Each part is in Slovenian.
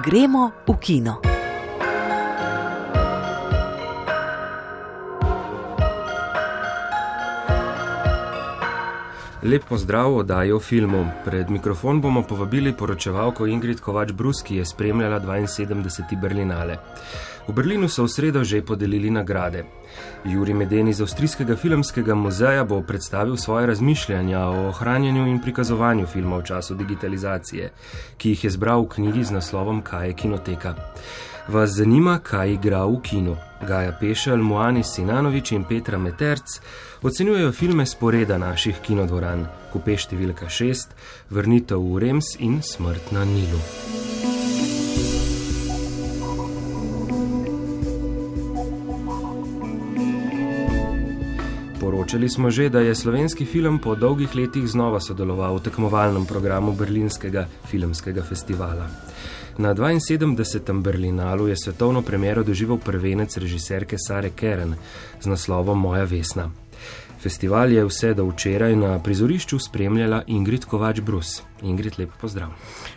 Gremo v kino. Lep pozdrav oddaji o filmu. Pred mikrofon bomo povabili poročevalko Ingrid Kovač-Brus, ki je spremljala 72. Berlinale. V Berlinu so v sredo že podelili nagrade. Juri Meden iz Avstrijskega filmskega muzeja bo predstavil svoje razmišljanja o ohranjanju in prikazovanju filma v času digitalizacije, ki jih je zbral v knjigi z naslovom Kaj je kinoteka. Vas zanima, kaj igra v kinu? Gaja Pešel, Moani Sinanovič in Petra Meterc ocenjujejo filme sporeda naših kinodvoran, Kupe številka 6, Vrnitev v Rems in Smrt na Nilu. Poročali smo že, da je slovenski film po dolgih letih znova sodeloval v tekmovalnem programu Berlinskega filmskega festivala. Na 72. Berlinalu je svetovno premiero doživel prvenec režiserke Sare Keren z naslovom Moja Vesna. Festival je vse do včeraj na prizorišču spremljala Ingrid Kovač-Brus. Ingrid, lepo pozdrav.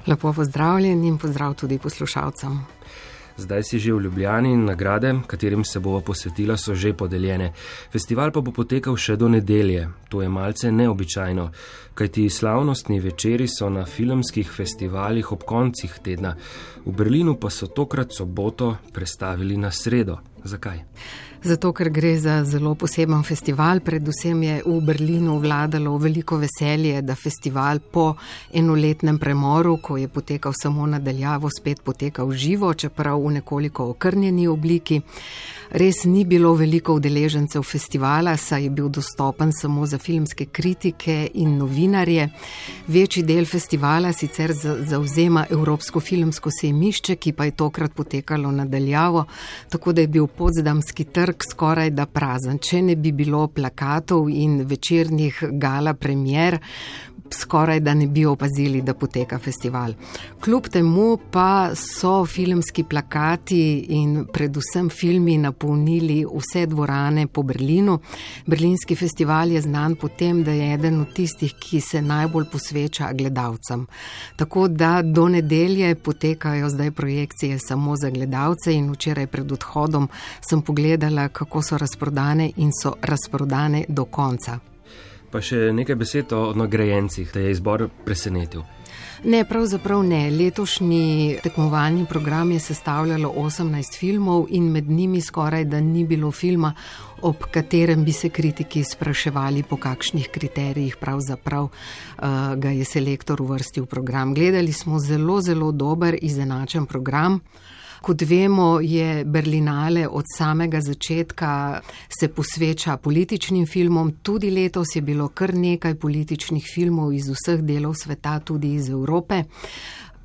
Lepo pozdravljen in pozdrav tudi poslušalcem. Zdaj si že v Ljubljani in nagrade, katerim se bova posvetila, so že podeljene. Festival pa bo potekal še do nedelje. To je malce neobičajno, kajti slavnostni večeri so na filmskih festivalih ob koncih tedna. V Berlinu pa so tokrat soboto prestavili na sredo. Zakaj? Zato, ker gre za zelo poseben festival, predvsem je v Berlinu vladalo veliko veselje, da festival po enoletnem premoru, ko je potekal samo nadaljavo, spet potekal živo, čeprav v nekoliko okrnjeni obliki. Res ni bilo veliko udeležencev festivala, saj je bil dostopen samo za filmske kritike in novinarje. Večji del festivala sicer zauzema Evropsko filmsko sejmišče, ki pa je tokrat potekalo nadaljavo, tako da je bil podzadamski trg skoraj da prazen. Če ne bi bilo plakatov in večernih gala premjer, skoraj da ne bi opazili, da poteka festival. Kljub temu pa so filmski plakati in predvsem filmi napolnili vse dvorane po Berlinu. Berlinski festival je znan po tem, da je eden od tistih, ki se najbolj posveča gledalcem. Tako da do nedelje potekajo zdaj projekcije samo za gledalce in včeraj pred odhodom sem pogledala, kako so razprodane in so razprodane do konca. Pa še nekaj besed o nagrajencih, da je izbor presenetil. Ne, pravzaprav ne. Letošnji tekmovalni program je sestavljalo 18 filmov in med njimi skoraj da ni bilo filma, ob katerem bi se kritiki spraševali, po kakšnih kriterijih pravzaprav uh, ga je selektor uvrstil v program. Gledali smo zelo, zelo dober izenačen program. Kot vemo, je Berlinale od samega začetka se posveča političnim filmom. Tudi letos je bilo kar nekaj političnih filmov iz vseh delov sveta, tudi iz Evrope.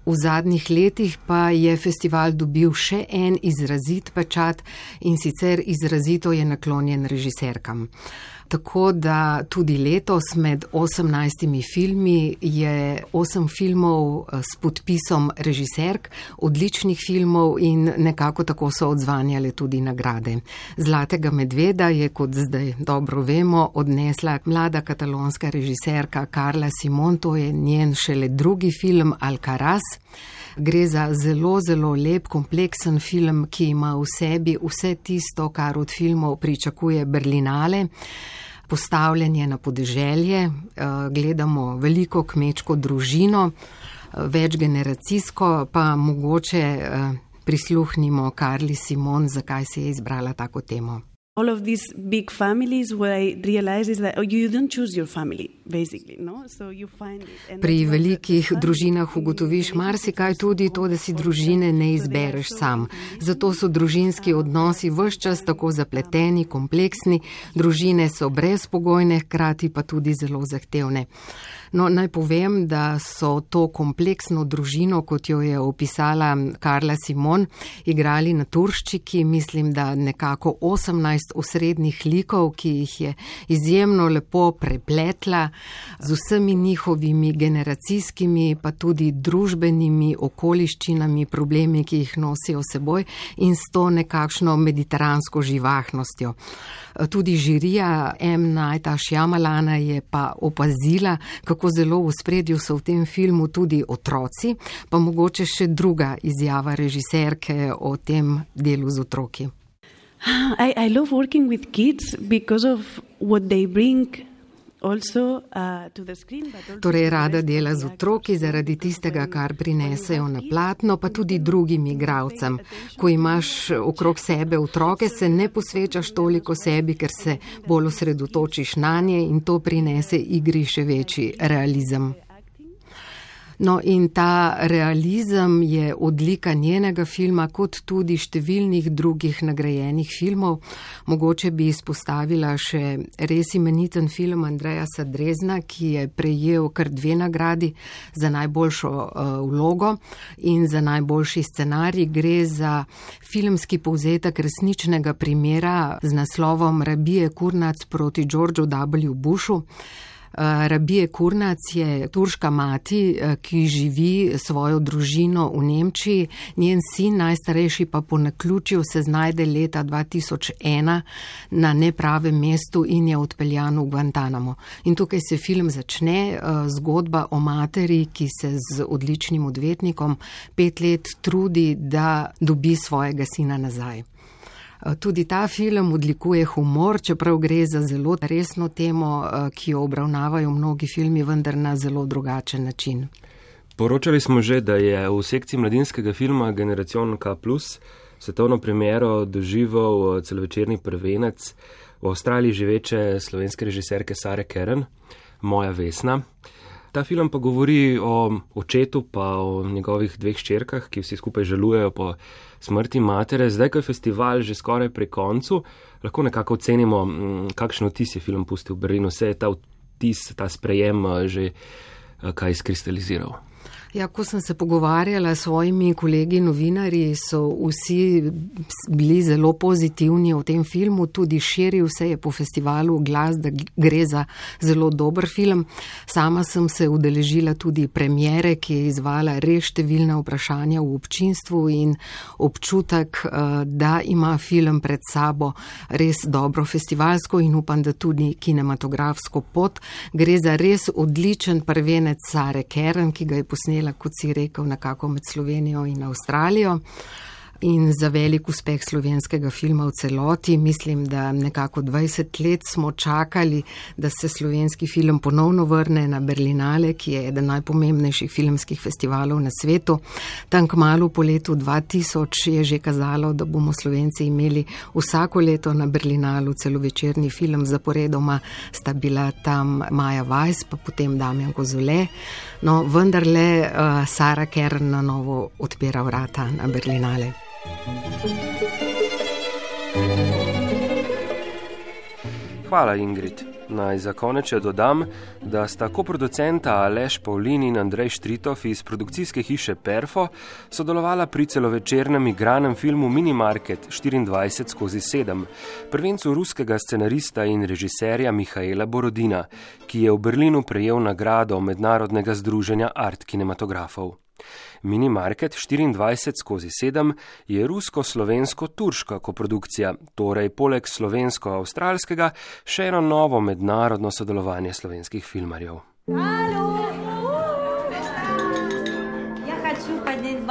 V zadnjih letih pa je festival dobil še en izrazit pečat in sicer izrazito je naklonjen režiserkam. Tako da tudi letos med 18 filmi je 8 filmov eh, s podpisom režiserk, odličnih filmov in nekako tako so odzvanjale tudi nagrade. Zlatega medveda je, kot zdaj dobro vemo, odnesla mlada katalonska režiserka Karla Simon, to je njen šele drugi film Alcaraz. Gre za zelo, zelo lep, kompleksen film, ki ima v sebi vse tisto, kar od filmov pričakuje Berlinale. Postavljanje na podeželje, eh, gledamo veliko kmečko družino, eh, večgeneracijsko, pa mogoče eh, prisluhnimo Karli Simon, zakaj si je izbrala tako temo all of these big families what I realize is that oh, you don't choose your family basically no? So you find it Pri velikih družinah ugotoviš marsikaj tudi to da si družine ne izbereš sam. zato so družinski odnosi vse čas tako zapleteni kompleksni. Družine so brezpogojne hkrati pa tudi zelo zahtevne No, naj povem, da so to kompleksno družino, kot jo je opisala Karla Simon, igrali na turščiki, mislim, da nekako 18 šest osrednjih likov, ki jih je izjemno lepo prepletla z vsemi njihovimi generacijskimi, pa tudi družbenimi okoliščinami, problemi, ki jih nosijo seboj in s to nekakšno mediteransko živahnostjo. Tudi žirija M. Najta Šjamalana je pa opazila, kako zelo v spredju so v tem filmu tudi otroci, pa mogoče še druga izjava režiserke o tem delu z otroki. I, I love working with kids because of what they bring Uh, torej, rada dela z otroki zaradi tistega, kar prinesejo na platno, pa tudi drugim igravcem. Ko imaš okrog sebe otroke, se ne posvečaš toliko sebi, ker se bolj osredotočiš na nje in to prinese igri še večji realizem. No, in ta realizem je odlika njenega filma, kot tudi številnih drugih nagrajenih filmov. Mogoče bi izpostavila še res imeniten film Andreja Sadrezna, ki je prejel kar dve nagradi za najboljšo uh, vlogo in za najboljši scenarij. Gre za filmski povzetek resničnega primera z naslovom Rabije Kurnac proti Georgeu W. Bushu. Eh, Rabije Kurnac je turška mati, eh, ki živi svojo družino v Nemčiji. Njen sin, najstarejši pa po naključju, se znajde leta 2001 na nepravem mestu in je odpeljan v Guantanamo. In tukaj se film začne, eh, zgodba o materi, ki se z odličnim odvetnikom pet let trudi, da dobi svojega sina nazaj. Eh, tudi ta film odlikuje humor, čeprav gre za zelo resno temo, eh, ki jo obravnavajo mnogi filmi, vendar na zelo drugačen način. Poročali smo že, da je v sekciji mladinskega filma Generacion K, svetovno premiero doživel eh, celovečerni prvenec v Avstraliji živeče slovenske režiserke Sare Keren, Moja Vesna. Ta film pa govori o očetu, pa o njegovih dveh ščerkah, ki vsi skupaj žalujejo po smrti matere. Zdaj, ko je festival že skoraj pri koncu, lahko nekako ocenimo, mm, kakšen vtis je film pustil v Berlinu. Vse je ta vtis, ta sprejem eh, že eh, kaj izkristaliziral. Ja, ko sem se pogovarjala s svojimi kolegi novinarji, so vsi bili zelo pozitivni o tem filmu, tudi širil se je po festivalu glas, da gre za zelo dober film. Sama sem se udeležila tudi premjere, ki je izvala res številna vprašanja v občinstvu in občutek, eh, da ima film pred sabo res dobro festivalsko in upam, da tudi kinematografsko pot. Gre za res odličen prvenec Sare Keren, ki ga je posnel imela, kot si rekel, nekako med Slovenijo in Avstralijo in za velik uspeh slovenskega filma v celoti. Mislim, da nekako 20 let smo čakali, da se slovenski film ponovno vrne na Berlinale, ki je eden najpomembnejših filmskih festivalov na svetu. Tam k malu po letu 2000 je že kazalo, da bomo Slovenci imeli vsako leto na Berlinalu celovečerni film zaporedoma, sta bila tam Maja Vajs, pa potem Damjan Kozole. No, vendarle uh, Sara Kern na novo odpira vrata na Berlinale. Hvala, Ingrid. Naj za konec dodam, da sta koproducenta Aleš Pavlin in Andrej Štritov iz produkcijske hiše Perfo sodelovala pri celovečernem igranem filmu Minimarket 24 skozi 7, prvencu ruskega scenarista in režiserja Mihaela Borodina, ki je v Berlinu prejel nagrado Mednarodnega združenja art kinematografov. Minimarket 24 skozi 7 je rusko-slovensko-turška koprodukcija, torej poleg slovensko-avstralskega še eno novo mednarodno sodelovanje slovenskih filmarjev. Halo!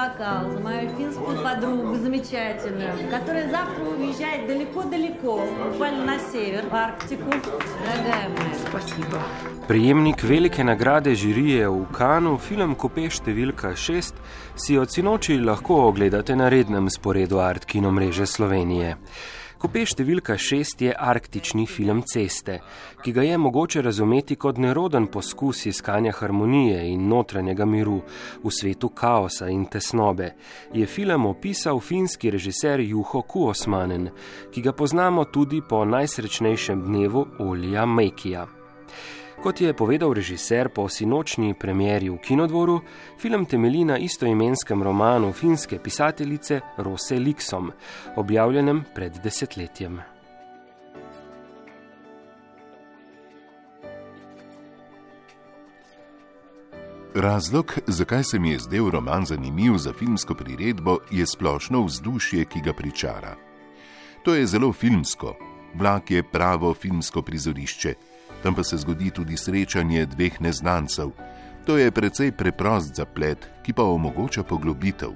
бокал за мою финскую подругу замечательную, которая завтра уезжает далеко-далеко, буквально на север, в Арктику. Дорогая моя, спасибо. Prijemnik velike nagrade žirije v Kanu, film Kope številka 6, si od sinoči lahko ogledate na rednem sporedu Art Kino mreže Slovenije. Kope številka šest je arktični film Ceste, ki ga je mogoče razumeti kot neroden poskus iskanja harmonije in notranjega miru v svetu kaosa in tesnobe. Je film opisal finski režiser Juho Kuosmanen, ki ga poznamo tudi po najsrečnejšem dnevu Olija Mekija. Kot je povedal režiser po sinočnji premjeri v Kinodvoru, film temelji na istoimenskem romanu finske pisateljice Rose Liksom, objavljenem pred desetletjem. Razlog, zakaj se mi je zdel roman zanimiv za filmsko priredbo, je splošno vzdušje, ki ga pričara. To je zelo filmsko, vlak je pravo filmsko prizorišče tam pa se zgodi tudi srečanje dveh neznancev. To je precej preprost zaplet, ki pa omogoča poglobitev.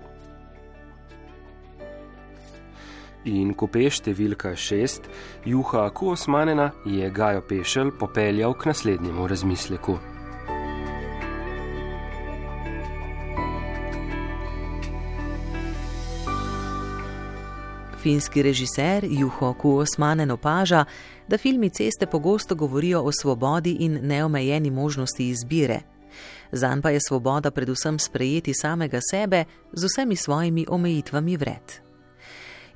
In ko peš številka šest, Juha Kuosmanena je Gajo Pešel popeljal k naslednjemu razmisleku. Finski režiser Juho Kuosmanen opaža, da filmi ceste pogosto govorijo o svobodi in neomejeni možnosti izbire. Zan pa je svoboda predvsem sprejeti samega sebe z vsemi svojimi omejitvami vred.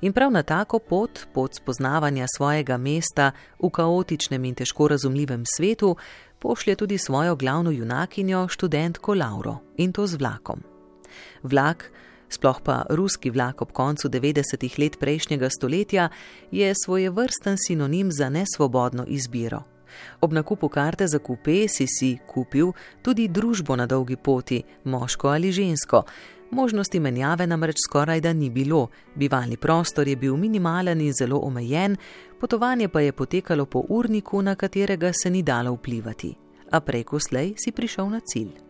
In prav na tako pot, pot spoznavanja svojega mesta v kaotičnem in težko razumljivem svetu, pošlje tudi svojo glavno junakinjo, študentko Lauro, in to z vlakom. Vlak, sploh pa ruski vlak ob koncu 90-ih let prejšnjega stoletja, je svoje vrsten sinonim za nesvobodno izbiro. Ob nakupu karte za kupe si si kupil tudi družbo na dolgi poti, moško ali žensko. Možnosti menjave namreč skoraj da ni bilo, bivalni prostor je bil minimalen in zelo omejen, potovanje pa je potekalo po urniku, na katerega se ni dalo vplivati. A preko slej si prišel na cilj.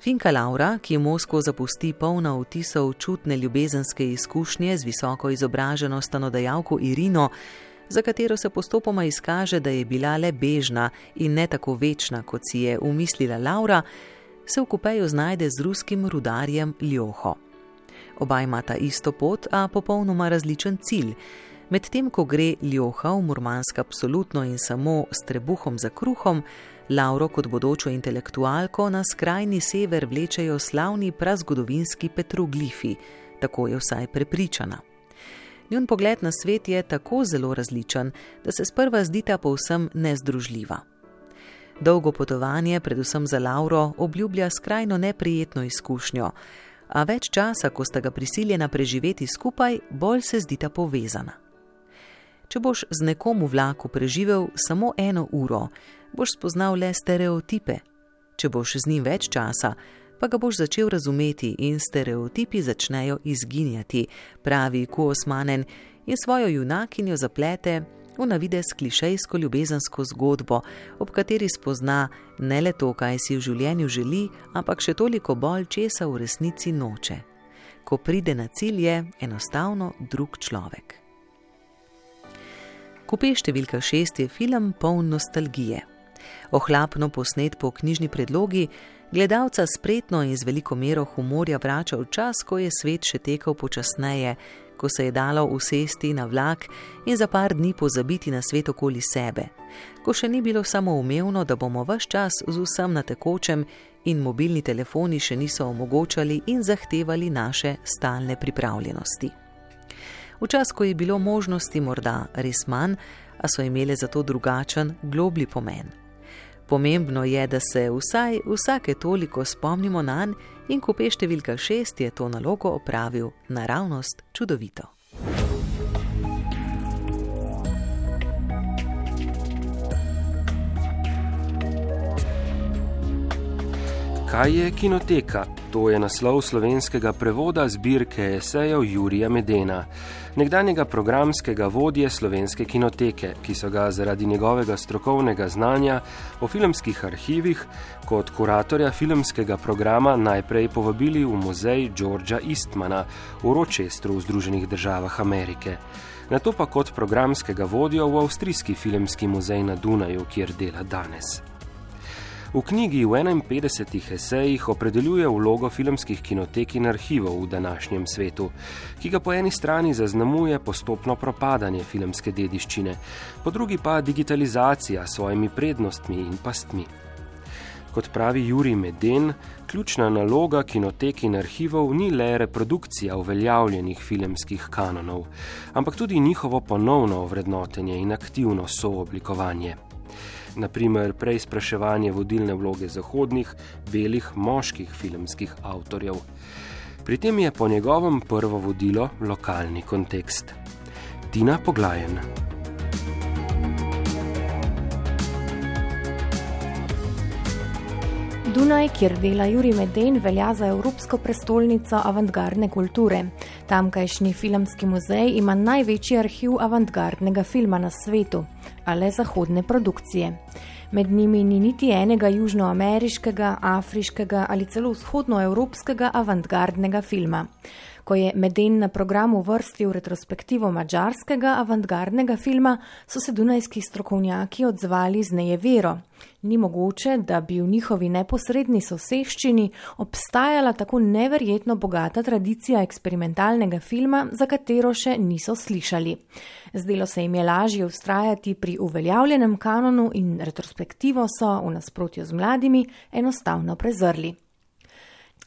Finka Laura, ki Moskvo zapusti polna vtisov čutne ljubezenske izkušnje z visoko izobraženo stanodajalko Irino, za katero se postopoma izkaže, da je bila le bežna in ne tako večna, kot si je umislila Laura, se v kupeju znajde z ruskim rudarjem Ljoho. Oba imata isto pot, a popolnoma različen cilj. Medtem ko gre Ljoha v Murmansk absolutno in samo s trebuhom za kruhom, Lauro kot bodočo intelektualko na skrajni sever vlečejo slavni prazgodovinski petroglifi, tako je vsaj prepričana. Njun pogled na svet je tako zelo različen, da se sprva zdita povsem nezdružljiva. Dolgo potovanje, predvsem za Lauro, obljublja skrajno neprijetno izkušnjo, a več časa, ko sta ga prisiljena preživeti skupaj, bolj se zdita povezana. Če boš z nekom v vlaku preživel samo eno uro, boš spoznal le stereotipe. Če boš z njim več časa, pa ga boš začel razumeti in stereotipi začnejo izginjati, pravi Kuosmanen in svojo junakinjo zaplete v navidez klišejsko ljubezensko zgodbo, ob kateri spozna ne le to, kaj si v življenju želi, ampak še toliko bolj, česa v resnici noče. Ko pride na cilj, je enostavno drug človek. Kupe številka šest je film poln nostalgije. Ohlapno posnet po knjižni predlogi, gledalca spretno in z veliko mero humorja vrača v čas, ko je svet še tekel počasneje, ko se je dalo usesti na vlak in za par dni pozabiti na svet okoli sebe, ko še ni bilo samoumevno, da bomo vse čas z vsem na tekočem in mobilni telefoni še niso omogočali in zahtevali naše stalne pripravljenosti. Včasih, ko je bilo možnosti morda res manj, a so imele zato drugačen, globli pomen. Pomembno je, da se vsaj vsake toliko spomnimo na njega in ko pe številka šest je to nalogo opravil naravnost čudovito. Kaj je kinoteka? To je naslov slovenskega prevoda zbirke esejev Jurija Medena, nekdanjega programskega vodje slovenske kinoteke, ki so ga zaradi njegovega strokovnega znanja o filmskih arhivih kot kuratorja filmskega programa najprej povabili v muzej Georgea Eastmana v Rochestru v Združenih državah Amerike. Na to pa kot programskega vodjo v Avstrijski filmski muzej na Dunaju, kjer dela danes. V knjigi v 51 esejih opredeljuje vlogo filmskih kinotek in arhivov v današnjem svetu, ki ga po eni strani zaznamuje postopno propadanje filmske dediščine, po drugi pa digitalizacija s svojimi prednostmi in pastmi. Kot pravi Juri Meden, ključna naloga kinotek in arhivov ni le reprodukcija uveljavljenih filmskih kanonov, ampak tudi njihovo ponovno ovrednotenje in aktivno sooblikovanje naprimer preizpraševanje vodilne vloge zahodnih, belih, moških filmskih avtorjev. Pri tem je po njegovem prvo vodilo lokalni kontekst. Tina Poglajen. Dunaj, kjer dela Juri Medejn, velja za Evropsko prestolnico avantgardne kulture. Tamkajšnji filmski muzej ima največji arhiv avantgardnega filma na svetu, ale zahodne produkcije. Med njimi ni niti enega južnoameriškega, afriškega ali celo vzhodnoevropskega avantgardnega filma. Ko je Meden na programu vrstil retrospektivo mačarskega avantgardnega filma, so se dunajski strokovnjaki odzvali z nejevero. Ni mogoče, da bi v njihovi neposredni soseščini obstajala tako neverjetno bogata tradicija eksperimentalnega filma, za katero še niso slišali. Zdelo se jim je lažje ustrajati pri uveljavljenem kanonu in retrospektivo so, v nasprotju z mladimi, enostavno prezrli.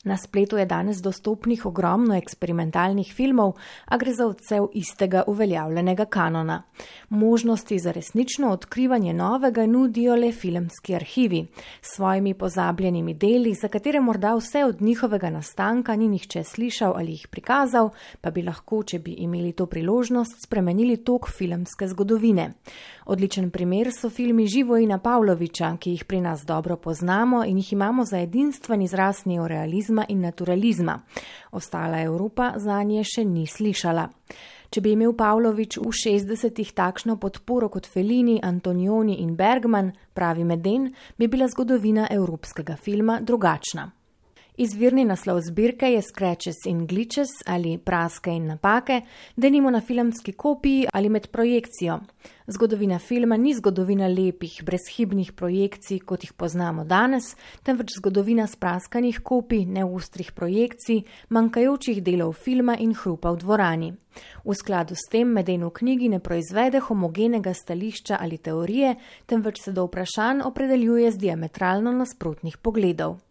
Na spletu je danes dostopnih ogromno eksperimentalnih filmov, a gre za odsev istega uveljavljenega kanona. Možnosti za resnično odkrivanje novega nudijo le filmski arhivi. S svojimi pozabljenimi deli, za katere morda vse od njihovega nastanka ni nihče slišal ali jih prikazal, pa bi lahko, če bi imeli to priložnost, spremenili tok filmske zgodovine. Odličen primer so filmi Živojina Pavloviča, ki jih pri nas dobro poznamo in jih imamo za edinstven izraz neorealizma in naturalizma. Ostala Evropa za nje še ni slišala. Če bi imel Pavlović v 60-ih takšno podporo kot Felini, Antonioni in Bergman, pravi Meden, bi bila zgodovina evropskega filma drugačna. Izvirni naslov zbirke je Scratches in Glitches ali Praske in napake, denimo na filmski kopiji ali med projekcijo. Zgodovina filma ni zgodovina lepih, brezhibnih projekcij, kot jih poznamo danes, temveč zgodovina spraskanih kopij, neustrih projekcij, manjkajočih delov filma in hrupa v dvorani. V skladu s tem meden v knjigi ne proizvede homogenega stališča ali teorije, temveč se do vprašanj opredeljuje z diametralno nasprotnih pogledov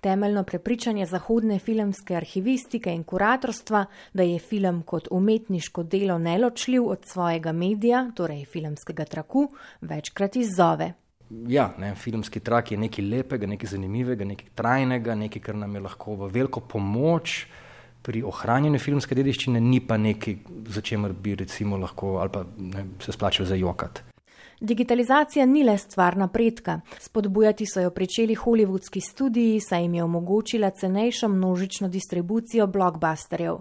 temeljno prepričanje zahodne filmske arhivistike in kuratorstva, da je film kot umetniško delo neločljiv od svojega medija, torej filmskega traku, večkrat izzove. Ja, ne, filmski trak je nekaj lepega, nekaj zanimivega, nekaj trajnega, nekaj, kar nam je lahko v veliko pomoč. Pri ohranjanju filmske dediščine ni pa nekaj, za čemer bi recimo lahko ali pa ne, se splačali za jokat. Digitalizacija ni le stvar napredka. Spodbujati so jo pričeli hollywoodski studiji, saj jim je omogočila cenejšo množično distribucijo blockbusterjev.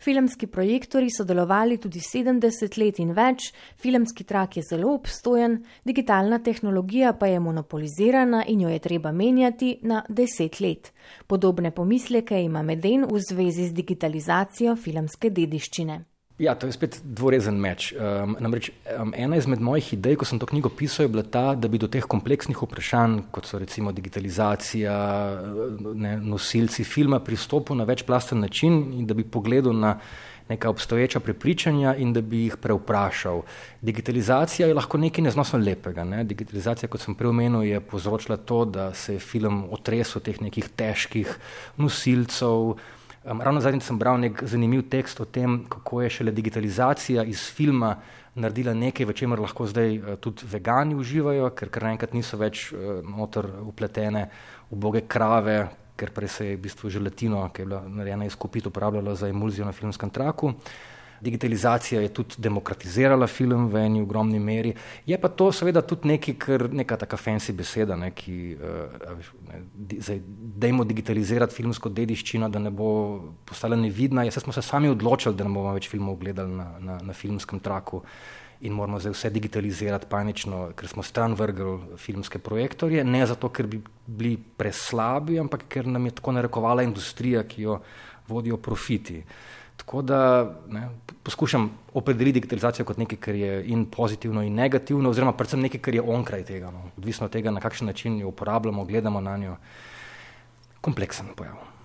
Filmski projektori so delovali tudi 70 let in več, filmski trak je zelo obstojen, digitalna tehnologija pa je monopolizirana in jo je treba menjati na 10 let. Podobne pomisleke ima Meden v zvezi z digitalizacijo filmske dediščine. Ja, to je spet dvorezen meč. Um, namreč um, ena izmed mojih idej, ko sem to knjigo pisal, je bila ta, da bi do teh kompleksnih vprašanj, kot so recimo digitalizacija, ne, nosilci filma, pristopil na večplasten način in da bi pogledal na neka obstoječa prepričanja in da bi jih preuprašal. Digitalizacija je lahko nekaj neznosno lepega. Ne? Digitalizacija, kot sem prej omenil, je povzročila to, da se je film otresel teh nekih težkih nosilcev. Um, ravno zadnjič sem bral nek zanimiv tekst o tem, kako je šele digitalizacija iz filma naredila nekaj, v čemer lahko zdaj uh, tudi vegani uživajo, ker kar naenkrat niso več uh, noter upletene v boge krave, ker prej se je v bistvu želatino, ki je bila narejena iz kopit, uporabljala za emulzijo na filmskem traku. Uh, Digitalizacija je tudi demokratizirala film v eni ogromni meri. Je pa to seveda tudi nekaj, kar neka taka fancy beseda, ne, ki uh, dajmo digitalizirati filmsko dediščino, da ne bo postala nevidna. Jaz smo se sami odločili, da ne bomo več filmov gledali na, na, na filmskem traku in moramo zdaj vse digitalizirati panično, ker smo stran vrgli filmske projektorje. Ne zato, ker bi bili preslabi, ampak ker nam je tako narekovala industrija, ki jo vodijo profiti. Tako da ne, poskušam opredeliti digitalizacijo kot nekaj, kar je in pozitivno, in negativno, oziroma predvsem nekaj, kar je onkraj tega, no. odvisno od tega, na kakšen način jo uporabljamo, gledamo na njo. Kompleksen pojav.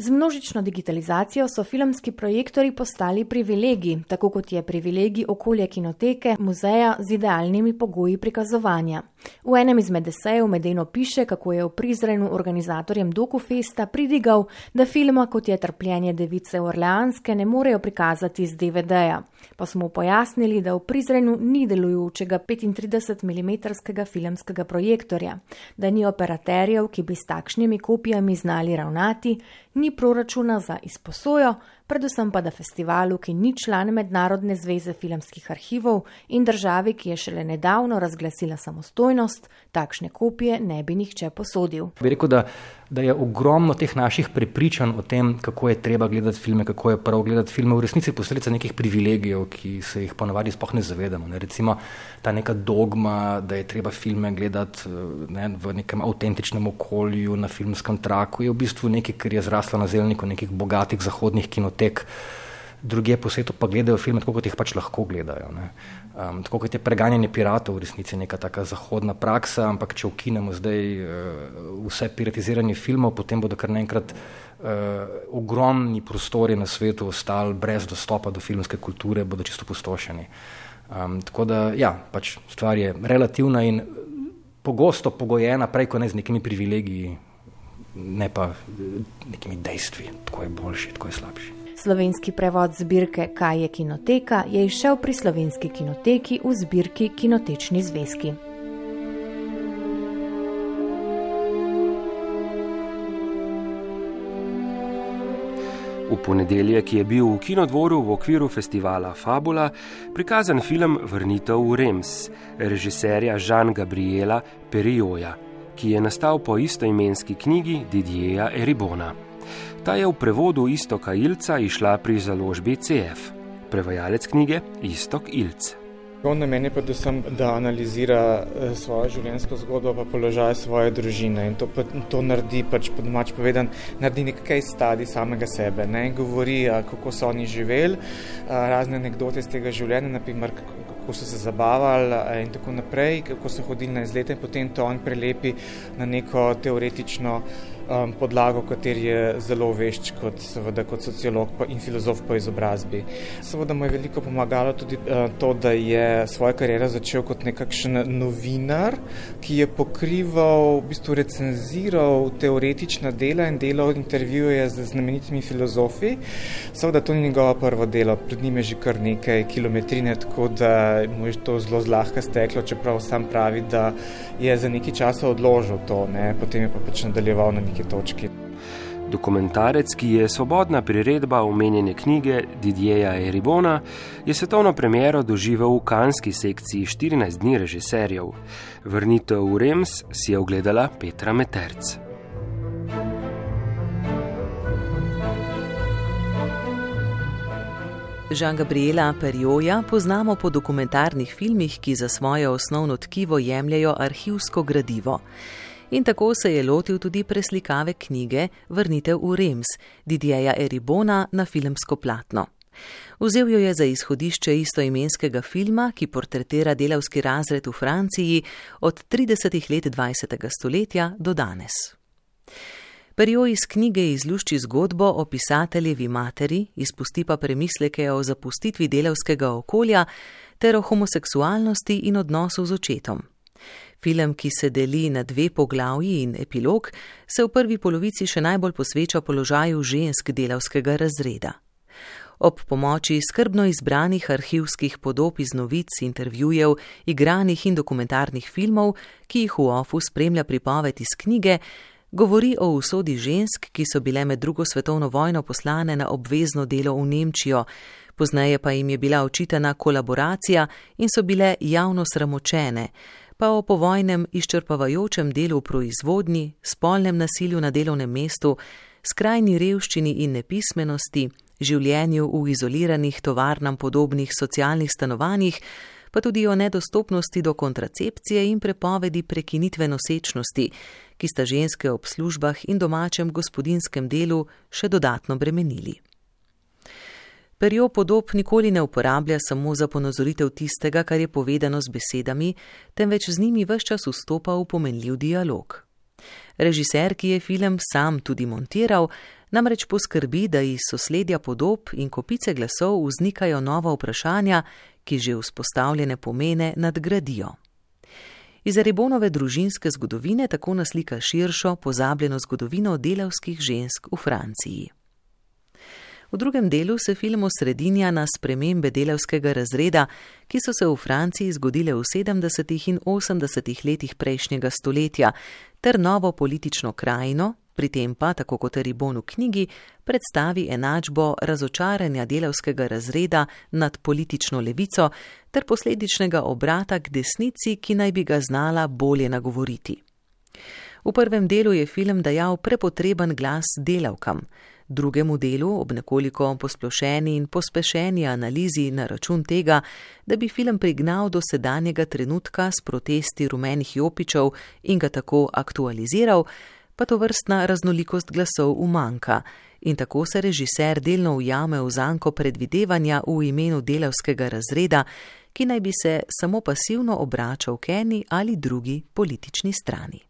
Z množično digitalizacijo so filmski projektori postali privilegij, tako kot je privilegij okolje kinoteke, muzeja z idealnimi pogoji prikazovanja. V enem izmed esejev Medeno piše, kako je v Prizrenu organizatorjem Dokufesta pridigal, da filma kot je Trpljenje device Orleanske ne morejo prikazati z DVD-ja. Pa smo pojasnili, da v Prizrenu ni delujočega 35 mm filmskega projektorja, da ni operaterjev, ki bi s takšnimi kopijami znali ravnati, ni proračuna za izposojo, predvsem pa da festivalu, ki ni član Mednarodne zveze filmskih arhivov in državi, ki je šele nedavno razglasila samostojnost, takšne kopije ne bi nihče posodil. Bi rekel, da, da je ogromno teh naših prepričanj o tem, kako je treba gledati filme, kako je prav gledati filme, v resnici posledica nekih privilegijev, ki se jih ponavadi sploh ne zavedamo. Ne? Recimo ta neka dogma, da je treba filme gledati ne, v nekem avtentičnem okolju, na filmskem traku, je v bistvu nekaj, kar je zraslo na zelniku nekih bogatih zahodnih kinotek. Druge po svetu pa gledajo filme tako, kot jih pač lahko gledajo. Um, tako kot je preganjanje piratov v resnici neka taka zahodna praksa, ampak če ukinemo zdaj uh, vse piratiziranje filmov, potem bodo kar naenkrat uh, ogromni prostori na svetu ostali brez dostopa do filmske kulture, bodo čisto pustošeni. Um, tako da, ja, pač stvar je relativna in pogosto pogojena prej, ko ne z nekimi privilegiji, ne pa nekimi dejstvi, tako je boljši, tako je slabši. Slovenski prevod zbirke Kaj je kinoteka je išel pri slovenski kinoteki v zbirki Kinotečni zvezki. V ponedeljek je bil v kinodvoru v okviru festivala Fabula prikazan film Vrnitev v Rems režiserja Žan Gabriela Perijoja ki je nastal po istoimenski knjigi Didjeja Eribona. Ta je v prevodu Istoka Ilca išla pri založbi CF. Prevajalec knjige Istok Ilc. On namen je predvsem, da analizira eh, svojo življenjsko zgodbo, pa položaj svoje družine in to, to naredi, pač po domač povedan, naredi nekaj stadi samega sebe. Ne? Govori, kako so oni živeli, razne anekdote iz tega življenja, naprimer, kako so se zabavali in tako naprej, kako so hodili na izlete in potem to on prelepi na neko teoretično um, podlago, kateri je zelo vešč kot, seveda, kot sociolog in filozof po izobrazbi. Seveda mu je veliko pomagalo tudi uh, to, da je svojo kariero začel kot nekakšen novinar, ki je pokrival, v bistvu recenziral teoretična dela in delal intervjuje z znamenitimi filozofi. Seveda to ni njegovo prvo delo, pred njim je že kar nekaj kilometrine, tako da mu je to zelo zlahka steklo, čeprav sam pravi, da je za nekaj časa odložil to, ne? potem je pa pač nadaljeval na neki točki. Dokumentarec, ki je svobodna priredba omenjene knjige Didjeja Eribona, je svetovno premiero doživel v kanski sekciji 14 dni režiserjev. Vrnitev v Rems si je ogledala Petra Meterc. Žan Gabriela Perjoja poznamo po dokumentarnih filmih, ki za svoje osnovno tkivo jemljajo arhivsko gradivo. In tako se je lotil tudi preslikave knjige Vrnitev v Rems Didjeja Eribona na filmsko platno. Vzel jo je za izhodišče istoimenskega filma, ki portretira delavski razred v Franciji od 30. let 20. stoletja do danes. Perjo iz knjige izlušči zgodbo o pisateljevi materi, izpusti pa premisleke o zapustitvi delavskega okolja ter o homoseksualnosti in odnosu z očetom. Film, ki se deli na dve poglavji in epilog, se v prvi polovici še najbolj posveča položaju žensk delavskega razreda. Ob pomoči skrbno izbranih arhivskih podob iz novic, intervjujev, igranih in dokumentarnih filmov, ki jih v ofu spremlja pripoved iz knjige, govori o usodi žensk, ki so bile med drugo svetovno vojno poslane na obvezno delo v Nemčijo, pozneje pa jim je bila očitana kolaboracija in so bile javno sramočene, pa o povojnem izčrpavajočem delu v proizvodnji, spolnem nasilju na delovnem mestu, skrajni revščini in nepismenosti, življenju v izoliranih tovarnam podobnih socialnih stanovanjih, pa tudi o nedostopnosti do kontracepcije in prepovedi prekinitve nosečnosti, ki sta ženske ob službah in domačem gospodinskem delu še dodatno bremenili. Perjo podob nikoli ne uporablja samo za ponazoritev tistega, kar je povedano z besedami, temveč z njimi vse čas vstopa v pomenljiv dialog. Režiser, ki je film sam tudi montiral, namreč poskrbi, da iz sosledja podob in kopice glasov vznikajo nova vprašanja, ki že vzpostavljene pomene nadgradijo. Iz Aribonove družinske zgodovine tako naslika širšo, pozabljeno zgodovino delavskih žensk v Franciji. V drugem delu se film osredinja na spremembe delavskega razreda, ki so se v Franciji zgodile v 70. in 80. letih prejšnjega stoletja, ter novo politično krajino, Pri tem pa, tako kot Ribon v knjigi, predstavi enačbo razočaranja delavskega razreda nad politično levico ter posledičnega obrata k desnici, ki naj bi ga znala bolje nagovoriti. V prvem delu je film dajal prepotreben glas delavkam, drugemu delu ob nekoliko posplošeni in pospešeni analizi na račun tega, da bi film prignal do sedanjega trenutka s protesti rumenih jopičev in ga tako aktualiziral, pa to vrstna raznolikost glasov umanka in tako se režiser delno ujame v zanko predvidevanja v imenu delavskega razreda, ki naj bi se samo pasivno obračal k eni ali drugi politični strani.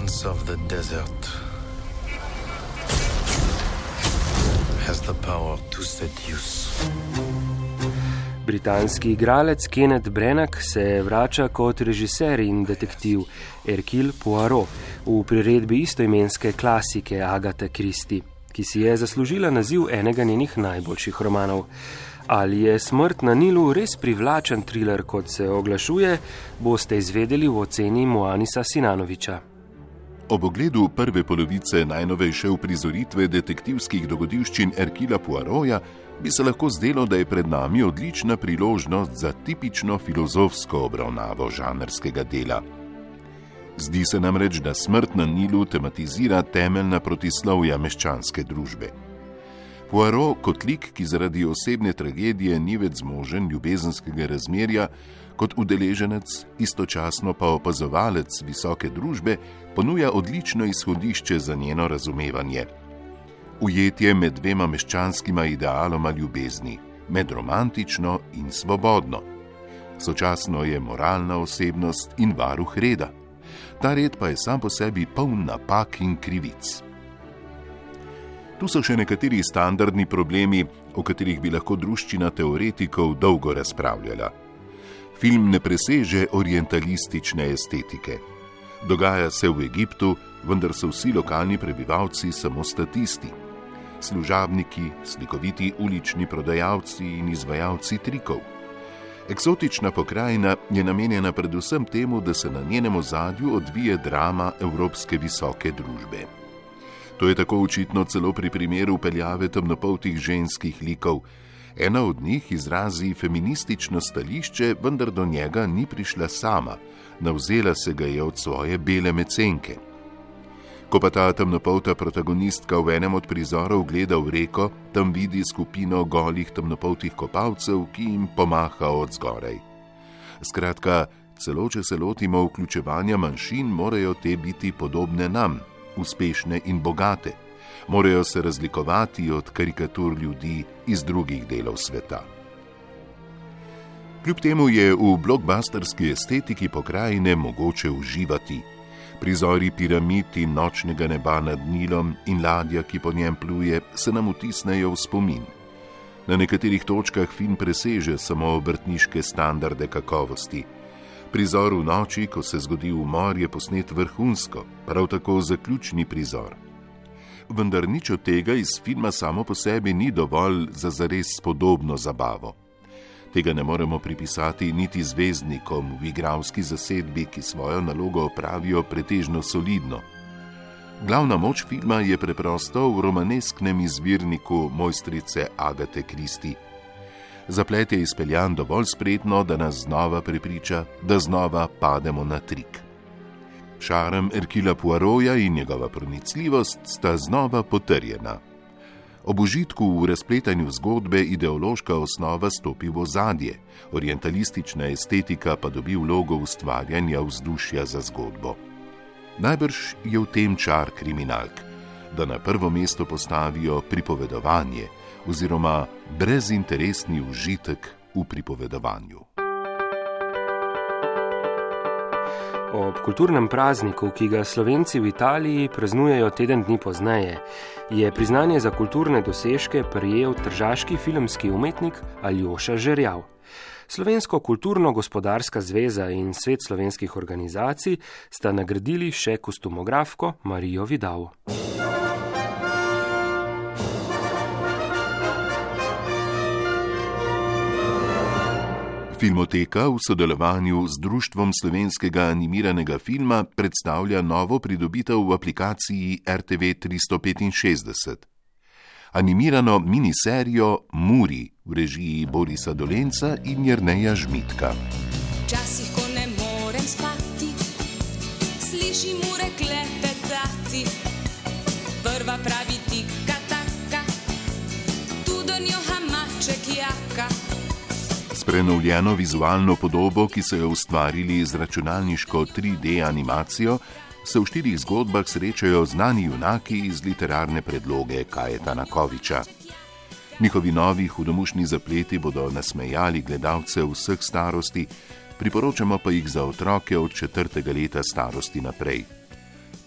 Romance of the desert has the power to seduce. Britanski igralec Kenneth Branagh se vrača kot režiser in detektiv Hercule Poirot v priredbi istoimenske klasike Agatha Christie, ki si je zaslužila naziv enega njenih najboljših romanov. Ali je smrt na Nilu res privlačen thriller, kot se oglašuje, boste izvedeli v oceni Moanisa Sinanoviča. Ob ogledu prve polovice najnovejše uprizoritve detektivskih dogodivščin Erkila Poiroja bi se lahko zdelo, da je pred nami odlična priložnost za tipično filozofsko obravnavo žanrskega dela. Zdi se namreč, da smrt na Nilu tematizira temeljna protislovja meščanske družbe. Poirot kot lik, ki zaradi osebne tragedije ni več zmožen ljubezenskega razmerja, kot udeleženec, istočasno pa opazovalec visoke družbe, ponuja odlično izhodišče za njeno razumevanje. Ujetje med dvema meščanskima idealoma ljubezni, med romantično in svobodno. Sočasno je moralna osebnost in varuh reda. Ta red pa je sam po sebi poln napak in krivic. Tu so še nekateri standardni problemi, o katerih bi lahko druščina teoretikov dolgo razpravljala. Film ne preseže orientalistične estetike. Dogaja se v Egiptu, vendar so vsi lokalni prebivalci samo statisti. Služabniki, slikoviti ulični prodajalci in izvajalci trikov. Eksotična pokrajina je namenjena predvsem temu, da se na njenem ozadju odvije drama evropske visoke družbe. To je tako očitno celo pri primeru peljave temnopoltih ženskih likov. Ena od njih izrazi feministično stališče, vendar do njega ni prišla sama, navzela se ga je od svoje bele mecenke. Ko pa ta temnopolta protagonistka v enem od prizorov gleda v reko, tam vidi skupino golih temnopoltih kopalcev, ki jim pomaha od zgoraj. Skratka, celo če se lotimo vključevanja manjšin, morajo te biti podobne nam, uspešne in bogate, morajo se razlikovati od karikatur ljudi iz drugih delov sveta. Kljub temu je v blokbusterski estetiki pokrajine mogoče uživati. Prizori piramid in nočnega neba nad Nilom in ladja, ki po njem pluje, se nam vtisnejo v spomin. Na nekaterih točkah film preseže samo obrtniške standarde kakovosti. Prizor v noči, ko se zgodi umor, je posnet vrhunsko, prav tako zaključni prizor. Vendar nič od tega iz filma samo po sebi ni dovolj za zares podobno zabavo. Tega ne moremo pripisati niti zvezdnikom v igralski zasedbi, ki svojo nalogo opravijo pretežno solidno. Glavna moč filma je preprosto v romanesknem izvirniku mojstrice Agate Kristi zaplet je izpeljan dovolj spretno, da nas znova prepriča, da znova pademo na trik. Šarem Erkila Poiroja in njegova pronicljivost sta znova potrjena. Ob užitku v razpletanju zgodbe ideološka osnova stopi v ozadje, orientalistična estetika pa dobi vlogo ustvarjanja vzdušja za zgodbo. Najbrž je v tem čar kriminalk, da na prvo mesto postavijo pripovedovanje, oziroma brezinteresni užitek v pripovedovanju. Ob kulturnem prazniku, ki ga Slovenci v Italiji praznujejo teden dni pozneje, je priznanje za kulturne dosežke prijel tržaški filmski umetnik Aljoša Žerjav. Slovensko kulturno-gospodarska zveza in svet slovenskih organizacij sta nagradili še kostumografko Marijo Vidal. Filmoteka v sodelovanju z Društvom slovenskega animiranega filma predstavlja novo pridobitev v aplikaciji RTV 365. Animirano miniserijo Muri v režiji Borisa Dolenca in Jrneja Žmitka. S prenovljeno vizualno podobo, ki so jo ustvarili z računalniško 3D animacijo, se v štirih zgodbah srečajo znani junaki iz literarne predloge Kajeta Nakoviča. Njihovi novi hudomušni zapleti bodo nasmejali gledalce vseh starosti, priporočamo pa jih za otroke od četrtega leta starosti naprej.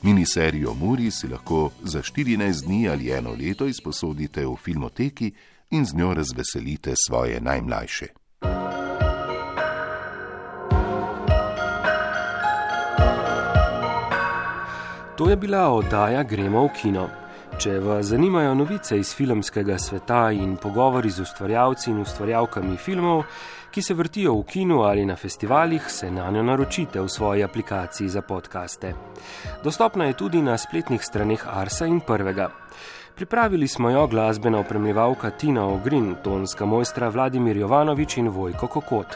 Miniserijo Muri si lahko za 14 dni ali eno leto izposodite v filmoteki in z njo razveselite svoje najmlajše. To je bila oddaja Gremo v kino. Če vas zanimajo novice iz filmskega sveta in pogovori z ustvarjalci in ustvarjalkami filmov, ki se vrtijo v kinu ali na festivalih, se na njo naročite v svoji aplikaciji za podkaste. Dostopna je tudi na spletnih straneh Arsa in Prvega. Pripravili smo jo glasbena opremljevalka Tina Ogrin, tonska mojstra Vladimir Jovanovič in Vojko Kokot,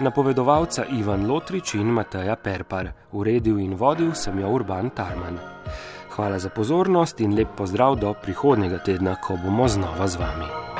napovedovalca Ivan Lotrič in Mateja Perpar, uredil in vodil sem jo Urban Tarman. Hvala za pozornost in lep pozdrav do prihodnega tedna, ko bomo znova z vami.